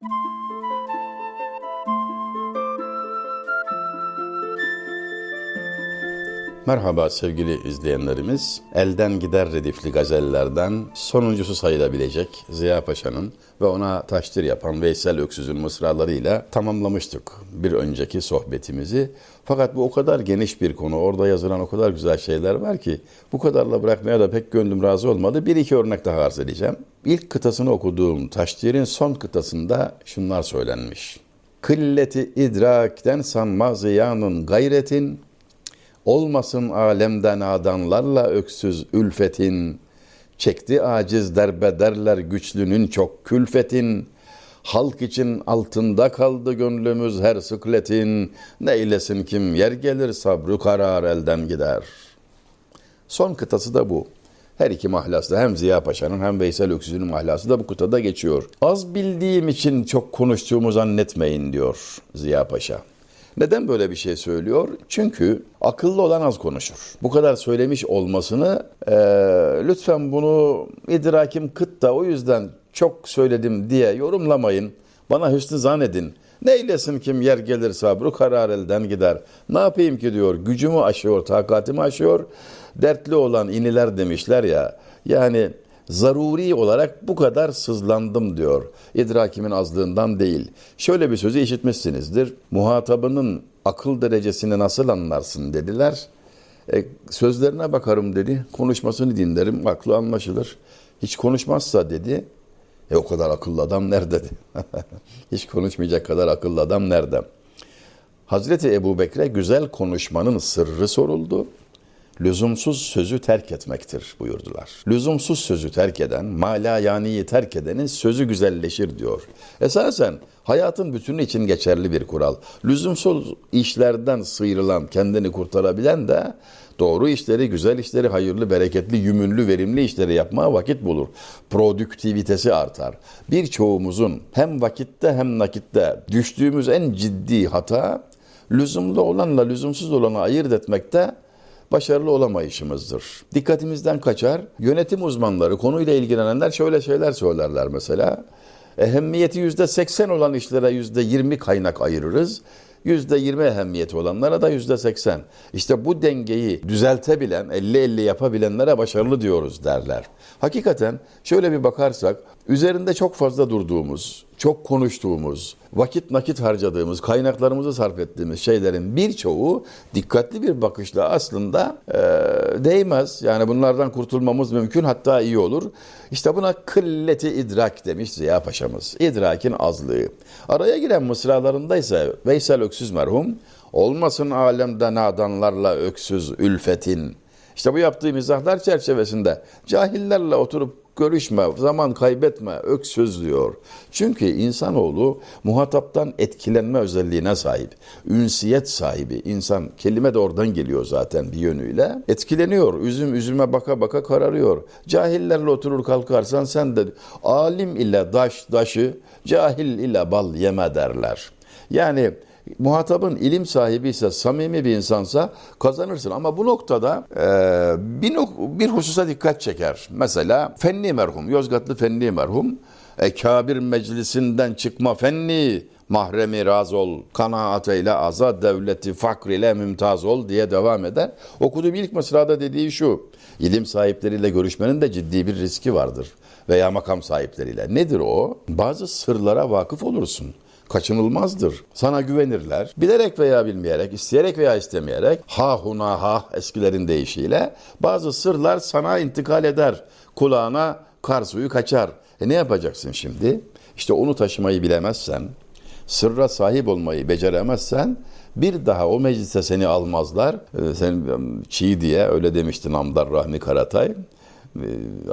you Merhaba sevgili izleyenlerimiz. Elden gider redifli gazellerden sonuncusu sayılabilecek Ziya Paşa'nın ve ona taştir yapan Veysel Öksüz'ün mısralarıyla tamamlamıştık bir önceki sohbetimizi. Fakat bu o kadar geniş bir konu, orada yazılan o kadar güzel şeyler var ki bu kadarla bırakmaya da pek gönlüm razı olmadı. Bir iki örnek daha arz edeceğim. İlk kıtasını okuduğum Taştir'in son kıtasında şunlar söylenmiş. Kılleti idrakten sanma ziyanın gayretin, Olmasın alemden adanlarla öksüz ülfetin, Çekti aciz derbederler güçlünün çok külfetin, Halk için altında kaldı gönlümüz her sıkletin, Neylesin kim yer gelir sabrı karar elden gider. Son kıtası da bu. Her iki mahlası da hem Ziya Paşa'nın hem Veysel Öksüz'ün mahlası da bu kıtada geçiyor. Az bildiğim için çok konuştuğumu zannetmeyin diyor Ziya Paşa. Neden böyle bir şey söylüyor? Çünkü akıllı olan az konuşur. Bu kadar söylemiş olmasını e, lütfen bunu idrakim kıt da o yüzden çok söyledim diye yorumlamayın. Bana hüsnü zannedin. Neylesin kim yer gelir sabrı karar elden gider. Ne yapayım ki diyor gücümü aşıyor, takatimi aşıyor. Dertli olan iniler demişler ya. Yani zaruri olarak bu kadar sızlandım diyor. İdrakimin azlığından değil. Şöyle bir sözü işitmişsinizdir. Muhatabının akıl derecesini nasıl anlarsın dediler. E, sözlerine bakarım dedi. Konuşmasını dinlerim. Aklı anlaşılır. Hiç konuşmazsa dedi. E o kadar akıllı adam nerede? Hiç konuşmayacak kadar akıllı adam nerede? Hazreti Ebu Bekre güzel konuşmanın sırrı soruldu lüzumsuz sözü terk etmektir buyurdular. Lüzumsuz sözü terk eden, mala yaniyi terk edenin sözü güzelleşir diyor. Esasen hayatın bütünü için geçerli bir kural. Lüzumsuz işlerden sıyrılan, kendini kurtarabilen de doğru işleri, güzel işleri, hayırlı, bereketli, yümünlü, verimli işleri yapmaya vakit bulur. Produktivitesi artar. Birçoğumuzun hem vakitte hem nakitte düştüğümüz en ciddi hata lüzumlu olanla lüzumsuz olanı ayırt etmekte başarılı olamayışımızdır. Dikkatimizden kaçar. Yönetim uzmanları, konuyla ilgilenenler şöyle şeyler söylerler mesela. Ehemmiyeti yüzde seksen olan işlere yüzde yirmi kaynak ayırırız. Yüzde yirmi ehemmiyeti olanlara da yüzde seksen. İşte bu dengeyi düzeltebilen, 50-50 yapabilenlere başarılı diyoruz derler. Hakikaten şöyle bir bakarsak, üzerinde çok fazla durduğumuz, çok konuştuğumuz, vakit nakit harcadığımız, kaynaklarımızı sarf ettiğimiz şeylerin birçoğu dikkatli bir bakışla aslında e, değmez. Yani bunlardan kurtulmamız mümkün hatta iyi olur. İşte buna kılleti idrak demiş Ziya Paşa'mız. İdrakin azlığı. Araya giren mısralarında ise Veysel Öksüz merhum olmasın alemde nadanlarla öksüz ülfetin. İşte bu yaptığı mizahlar çerçevesinde cahillerle oturup görüşme, zaman kaybetme, öksüz diyor. Çünkü insanoğlu muhataptan etkilenme özelliğine sahip. Ünsiyet sahibi. insan kelime de oradan geliyor zaten bir yönüyle. Etkileniyor. Üzüm üzüme baka baka kararıyor. Cahillerle oturur kalkarsan sen de alim ile daş daşı, cahil ile bal yeme derler. Yani muhatabın ilim sahibi ise, samimi bir insansa kazanırsın. Ama bu noktada e, bir, nok- bir hususa dikkat çeker. Mesela Fenni merhum, Yozgatlı Fenni merhum, e, Kabir meclisinden çıkma Fenni, mahremi raz ol, kanaat eyle azad devleti fakr ile mümtaz ol diye devam eder. Okuduğum ilk mısrada dediği şu, ilim sahipleriyle görüşmenin de ciddi bir riski vardır veya makam sahipleriyle. Nedir o? Bazı sırlara vakıf olursun kaçınılmazdır. Sana güvenirler. Bilerek veya bilmeyerek, isteyerek veya istemeyerek ha huna ha eskilerin deyişiyle bazı sırlar sana intikal eder. Kulağına kar suyu kaçar. E ne yapacaksın şimdi? İşte onu taşımayı bilemezsen, sırra sahip olmayı beceremezsen bir daha o meclise seni almazlar. E, sen çiğ diye öyle demişti Namdar Rahmi Karatay. Ee,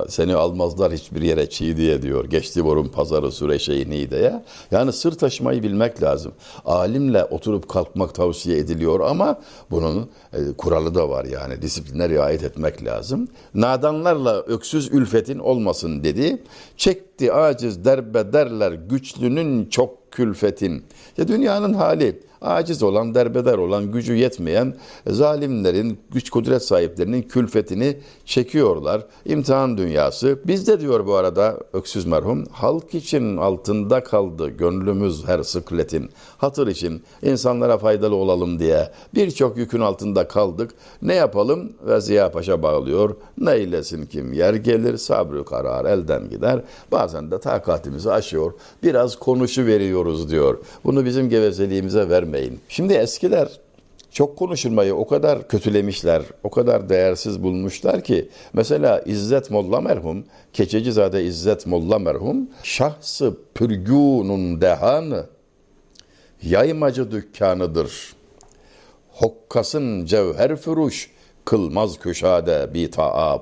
seni almazlar hiçbir yere çiğ diye diyor. Geçti borun pazarı süreşeyi nideye. Yani sır taşımayı bilmek lazım. Alimle oturup kalkmak tavsiye ediliyor ama bunun e, kuralı da var yani. Disipline riayet etmek lazım. Nadanlarla öksüz ülfetin olmasın dedi. Çekti aciz derbe derler güçlünün çok külfetin. Ya dünyanın hali aciz olan, derbeder olan, gücü yetmeyen zalimlerin, güç kudret sahiplerinin külfetini çekiyorlar. İmtihan dünyası. Bizde diyor bu arada Öksüz merhum, halk için altında kaldı gönlümüz her sıkletin. Hatır için insanlara faydalı olalım diye birçok yükün altında kaldık. Ne yapalım? Ve Ziya Paşa bağlıyor. Neylesin kim yer gelir, sabrı karar elden gider. Bazen de takatimizi aşıyor. Biraz konuşu veriyoruz diyor. Bunu bizim gevezeliğimize vermeyin. Şimdi eskiler çok konuşulmayı o kadar kötülemişler, o kadar değersiz bulmuşlar ki mesela İzzet Molla merhum, Keçecizade İzzet Molla merhum, şahsı pürgünün dehanı, yaymacı dükkanıdır. Hokkasın cevher furuş, kılmaz köşade bi taab.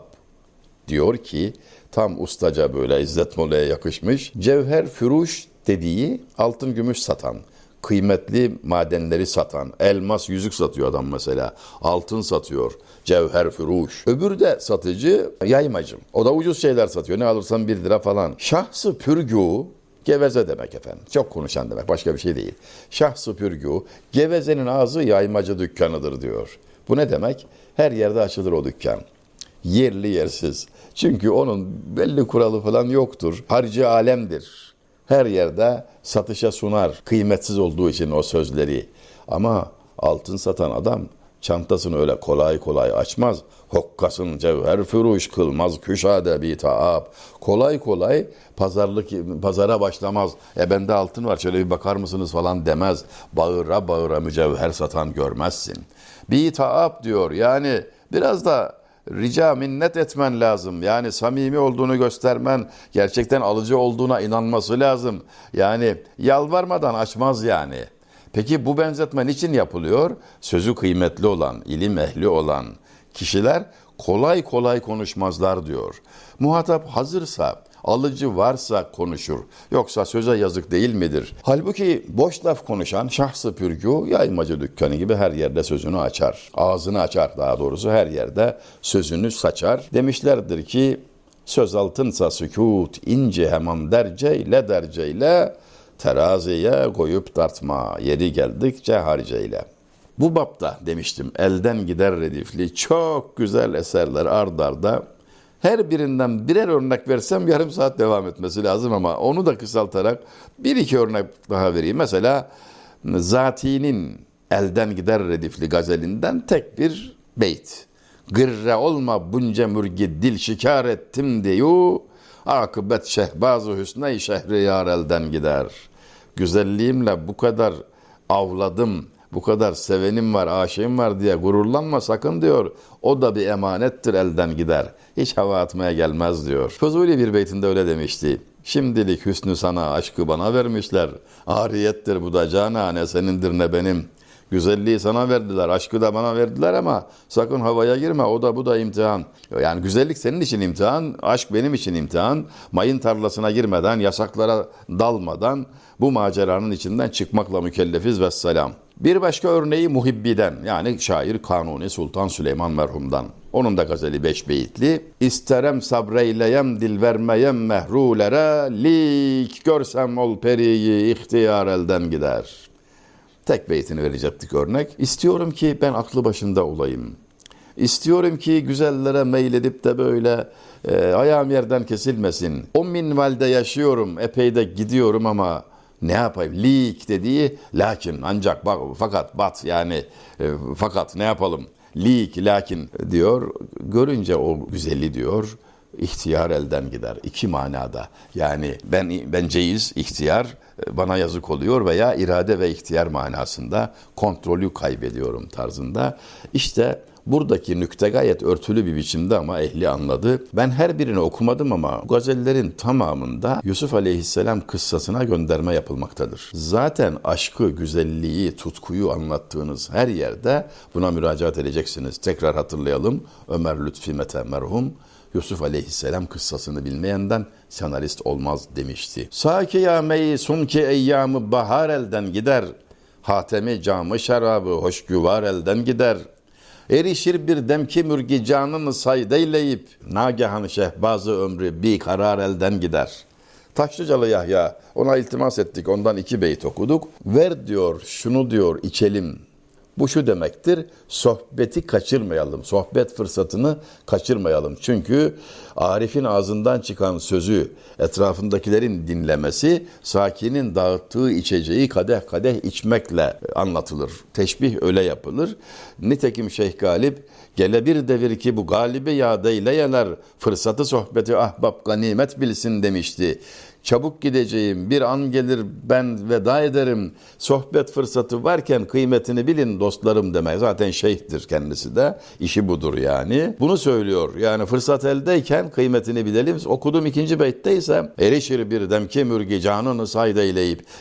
Diyor ki, tam ustaca böyle İzzet Molla'ya yakışmış, cevher furuş dediği altın gümüş satan, kıymetli madenleri satan, elmas yüzük satıyor adam mesela, altın satıyor, cevher furuş. Öbürü de satıcı, yaymacım. O da ucuz şeyler satıyor, ne alırsan bir lira falan. Şahsı pürgü, Geveze demek efendim. Çok konuşan demek. Başka bir şey değil. Şahsı pürgü, gevezenin ağzı yaymacı dükkanıdır diyor. Bu ne demek? Her yerde açılır o dükkan. Yerli yersiz. Çünkü onun belli kuralı falan yoktur. Harcı alemdir. Her yerde satışa sunar. Kıymetsiz olduğu için o sözleri. Ama altın satan adam çantasını öyle kolay kolay açmaz. Hokkasın cevher furuş kılmaz küşade bi taab. Kolay kolay pazarlık pazara başlamaz. E bende altın var şöyle bir bakar mısınız falan demez. Bağıra bağıra mücevher satan görmezsin. Bi taab diyor. Yani biraz da rica minnet etmen lazım. Yani samimi olduğunu göstermen, gerçekten alıcı olduğuna inanması lazım. Yani yalvarmadan açmaz yani. Peki bu benzetme niçin yapılıyor? Sözü kıymetli olan, ilim ehli olan kişiler kolay kolay konuşmazlar diyor. Muhatap hazırsa, alıcı varsa konuşur. Yoksa söze yazık değil midir? Halbuki boş laf konuşan şahsı pürgü yaymacı dükkanı gibi her yerde sözünü açar. Ağzını açar daha doğrusu her yerde sözünü saçar. Demişlerdir ki söz altınsa sükut ince hemen derceyle derceyle teraziye koyup tartma yeri geldikçe harceyle. Bu bapta demiştim elden gider redifli çok güzel eserler ard arda her birinden birer örnek versem yarım saat devam etmesi lazım ama onu da kısaltarak bir iki örnek daha vereyim. Mesela Zati'nin elden gider redifli gazelinden tek bir beyt. Gırre olma bunca mürgi dil şikar ettim diyor. Akıbet şehbazı hüsney şehri yar elden gider. Güzelliğimle bu kadar avladım, bu kadar sevenim var, aşığım var diye gururlanma sakın diyor. O da bir emanettir elden gider. Hiç hava atmaya gelmez diyor. Fuzuli bir beytinde öyle demişti. Şimdilik hüsnü sana aşkı bana vermişler. Ariyettir bu da cana ne senindir ne benim. Güzelliği sana verdiler, aşkı da bana verdiler ama sakın havaya girme, o da bu da imtihan. Yani güzellik senin için imtihan, aşk benim için imtihan. Mayın tarlasına girmeden, yasaklara dalmadan bu maceranın içinden çıkmakla mükellefiz ve selam. Bir başka örneği Muhibbi'den yani şair Kanuni Sultan Süleyman merhumdan. Onun da gazeli beş beyitli. İsterem sabreyleyem dil vermeyem mehrulere lik görsem ol periyi ihtiyar elden gider. Tek beytini verecektik örnek. İstiyorum ki ben aklı başında olayım. İstiyorum ki güzellere meyledip de böyle e, ayağım yerden kesilmesin. O minvalde yaşıyorum, epey de gidiyorum ama ne yapayım? Lik dediği lakin ancak bak fakat bat yani e, fakat ne yapalım? Lik lakin diyor. Görünce o güzeli diyor ihtiyar elden gider. iki manada. Yani ben ben ceyiz, ihtiyar e, bana yazık oluyor veya irade ve ihtiyar manasında kontrolü kaybediyorum tarzında. İşte Buradaki nükte gayet örtülü bir biçimde ama ehli anladı. Ben her birini okumadım ama gazellerin tamamında Yusuf Aleyhisselam kıssasına gönderme yapılmaktadır. Zaten aşkı, güzelliği, tutkuyu anlattığınız her yerde buna müracaat edeceksiniz. Tekrar hatırlayalım. Ömer Lütfi Mete merhum Yusuf aleyhisselam kıssasını bilmeyenden senarist olmaz demişti. Saki ya meysun ki eyyamı bahar elden gider. Hatemi camı şarabı hoş güvar elden gider. Erişir bir demki mürgi canını saydeyleyip, nagehan şehbazı ömrü bir karar elden gider. Taşlıcalı Yahya ona iltimas ettik. Ondan iki beyt okuduk. Ver diyor, şunu diyor içelim. Bu şu demektir, sohbeti kaçırmayalım, sohbet fırsatını kaçırmayalım. Çünkü Arif'in ağzından çıkan sözü etrafındakilerin dinlemesi, sakinin dağıttığı içeceği kadeh kadeh içmekle anlatılır. Teşbih öyle yapılır. Nitekim Şeyh Galip, gele bir devir ki bu galibe ya deyleyeler, fırsatı sohbeti ahbap ganimet bilsin demişti. Çabuk gideceğim, bir an gelir ben veda ederim. Sohbet fırsatı varken kıymetini bilin dostlarım demek. Zaten şeyhtir kendisi de. işi budur yani. Bunu söylüyor. Yani fırsat eldeyken kıymetini bilelim. Okudum ikinci beytte ise erişir bir demki mürgi canını sayda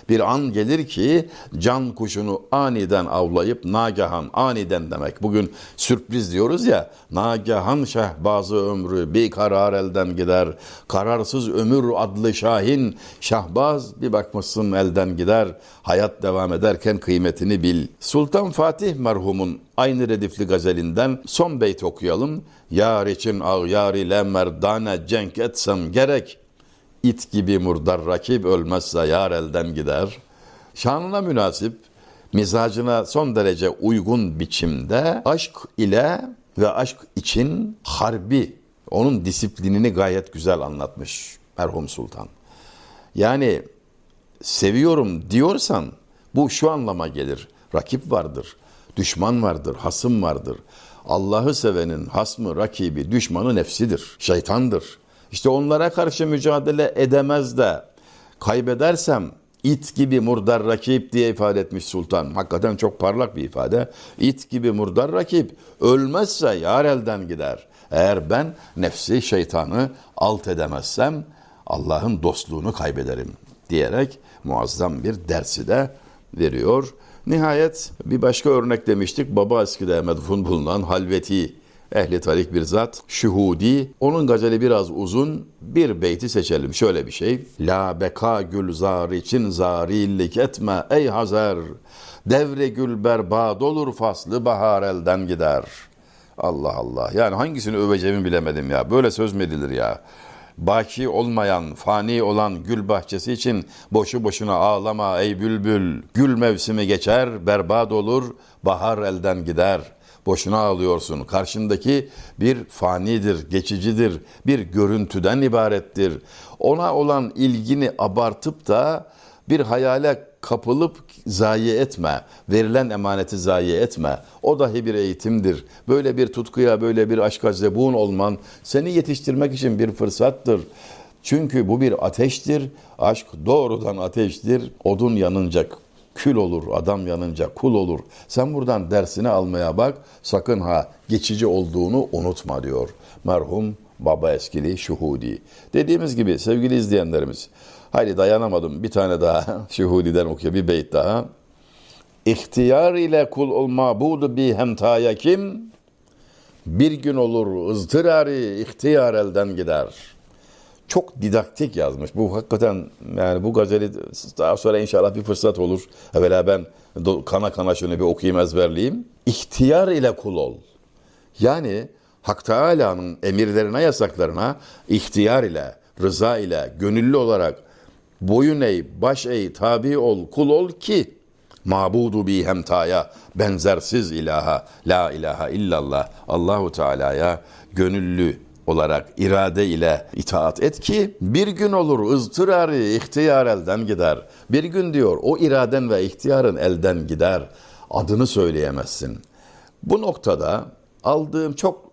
bir an gelir ki can kuşunu aniden avlayıp nagahan aniden demek. Bugün sürpriz diyoruz ya nagahan şehbazı ömrü bir karar elden gider. Kararsız ömür adlı şahin Şahin, Şahbaz bir bakmışsın elden gider. Hayat devam ederken kıymetini bil. Sultan Fatih merhumun aynı redifli gazelinden son beyt okuyalım. Yar için ağyar ile merdane cenk etsem gerek. İt gibi murdar rakip ölmezse yar elden gider. Şanına münasip, mizacına son derece uygun biçimde aşk ile ve aşk için harbi, onun disiplinini gayet güzel anlatmış merhum sultan. Yani seviyorum diyorsan bu şu anlama gelir. Rakip vardır, düşman vardır, hasım vardır. Allah'ı sevenin hasmı, rakibi, düşmanı nefsidir, şeytandır. İşte onlara karşı mücadele edemez de kaybedersem it gibi murdar rakip diye ifade etmiş sultan. Hakikaten çok parlak bir ifade. İt gibi murdar rakip ölmezse yar elden gider. Eğer ben nefsi, şeytanı alt edemezsem Allah'ın dostluğunu kaybederim diyerek muazzam bir dersi de veriyor. Nihayet bir başka örnek demiştik. Baba eskide medfun bulunan Halveti ehli tarik bir zat, şuhudi. Onun gazeli biraz uzun. Bir beyti seçelim. Şöyle bir şey. La beka gül zar için zarillik etme ey Hazar. Devre gül berbad olur faslı bahar elden gider. Allah Allah. Yani hangisini öveceğimi bilemedim ya. Böyle söz mü edilir ya? Baki olmayan, fani olan gül bahçesi için boşu boşuna ağlama ey bülbül. Gül mevsimi geçer, berbat olur, bahar elden gider. Boşuna ağlıyorsun. Karşındaki bir fanidir, geçicidir, bir görüntüden ibarettir. Ona olan ilgini abartıp da bir hayale kapılıp zayi etme. Verilen emaneti zayi etme. O dahi bir eğitimdir. Böyle bir tutkuya, böyle bir aşka zebun olman seni yetiştirmek için bir fırsattır. Çünkü bu bir ateştir. Aşk doğrudan ateştir. Odun yanınca kül olur, adam yanınca kul olur. Sen buradan dersini almaya bak. Sakın ha geçici olduğunu unutma diyor. Merhum Baba Eskili Şuhudi. Dediğimiz gibi sevgili izleyenlerimiz Haydi dayanamadım. Bir tane daha Şuhudi'den okuyor. Bir beyt daha. İhtiyar ile kul ol mabudu bi hemtaya kim? Bir gün olur ızdırari ihtiyar elden gider. Çok didaktik yazmış. Bu hakikaten yani bu gazeli daha sonra inşallah bir fırsat olur. Evvela ben kana kana şunu bir okuyayım ezberleyeyim. İhtiyar ile kul ol. Yani Hak Teala'nın emirlerine, yasaklarına ihtiyar ile, rıza ile, gönüllü olarak boyun eğ, baş eğ, tabi ol, kul ol ki mabudu bi hemtaya, benzersiz ilaha, la ilahe illallah, Allahu Teala'ya gönüllü olarak irade ile itaat et ki bir gün olur ızdırarı ihtiyar elden gider. Bir gün diyor o iraden ve ihtiyarın elden gider. Adını söyleyemezsin. Bu noktada aldığım çok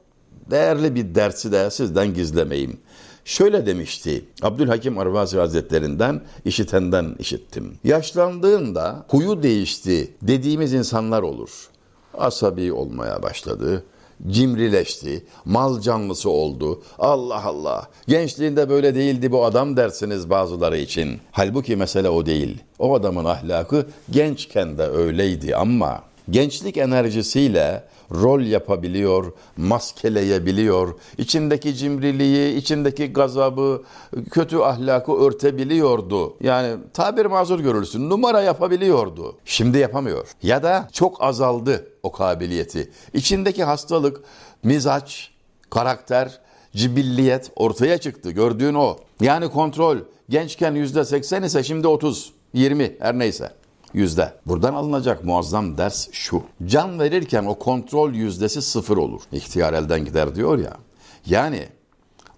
değerli bir dersi de sizden gizlemeyeyim. Şöyle demişti Abdülhakim Arvazi Hazretlerinden işitenden işittim. Yaşlandığında huyu değişti dediğimiz insanlar olur. Asabi olmaya başladı cimrileşti, mal canlısı oldu. Allah Allah. Gençliğinde böyle değildi bu adam dersiniz bazıları için. Halbuki mesele o değil. O adamın ahlakı gençken de öyleydi ama gençlik enerjisiyle rol yapabiliyor, maskeleyebiliyor, içindeki cimriliği, içindeki gazabı, kötü ahlakı örtebiliyordu. Yani tabir mazur görürsün, numara yapabiliyordu. Şimdi yapamıyor. Ya da çok azaldı o kabiliyeti. İçindeki hastalık, mizaç, karakter cibilliyet ortaya çıktı. Gördüğün o. Yani kontrol gençken yüzde seksen ise şimdi 30, 20 her neyse yüzde. Buradan alınacak muazzam ders şu. Can verirken o kontrol yüzdesi sıfır olur. İhtiyar elden gider diyor ya. Yani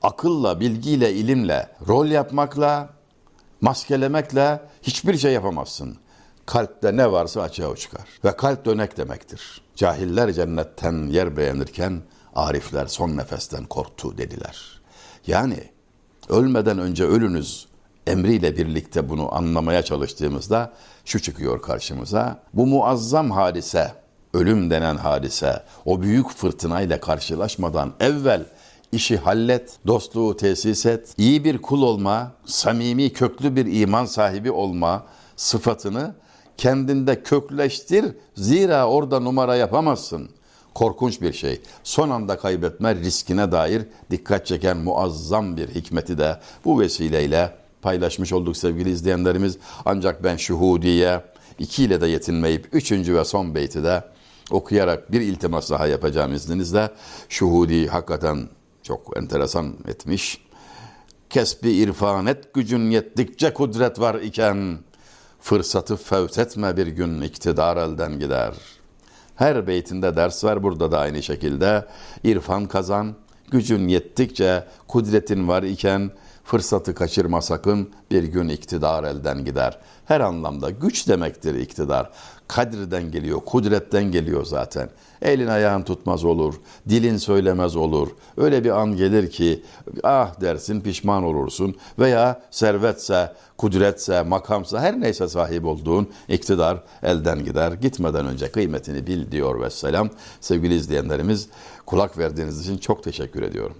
akılla, bilgiyle, ilimle, rol yapmakla, maskelemekle hiçbir şey yapamazsın. Kalpte ne varsa açığa çıkar. Ve kalp dönek demektir. Cahiller cennetten yer beğenirken arifler son nefesten korktu dediler. Yani ölmeden önce ölünüz emriyle birlikte bunu anlamaya çalıştığımızda şu çıkıyor karşımıza. Bu muazzam hadise, ölüm denen hadise, o büyük fırtınayla karşılaşmadan evvel işi hallet, dostluğu tesis et, iyi bir kul olma, samimi köklü bir iman sahibi olma sıfatını kendinde kökleştir. Zira orada numara yapamazsın. Korkunç bir şey. Son anda kaybetme riskine dair dikkat çeken muazzam bir hikmeti de bu vesileyle paylaşmış olduk sevgili izleyenlerimiz. Ancak ben şuhudiye ikiyle de yetinmeyip üçüncü ve son beyti de okuyarak bir iltimas daha yapacağım izninizle. Şuhudi hakikaten çok enteresan etmiş. Kesbi irfan et gücün yettikçe kudret var iken fırsatı fevt etme bir gün iktidar elden gider. Her beytinde ders var burada da aynı şekilde. İrfan kazan, gücün yettikçe kudretin var iken fırsatı kaçırma sakın bir gün iktidar elden gider. Her anlamda güç demektir iktidar. Kadirden geliyor, kudretten geliyor zaten. Elin ayağın tutmaz olur, dilin söylemez olur. Öyle bir an gelir ki ah dersin pişman olursun veya servetse, kudretse, makamsa her neyse sahip olduğun iktidar elden gider. Gitmeden önce kıymetini bil diyor ve selam. Sevgili izleyenlerimiz kulak verdiğiniz için çok teşekkür ediyorum.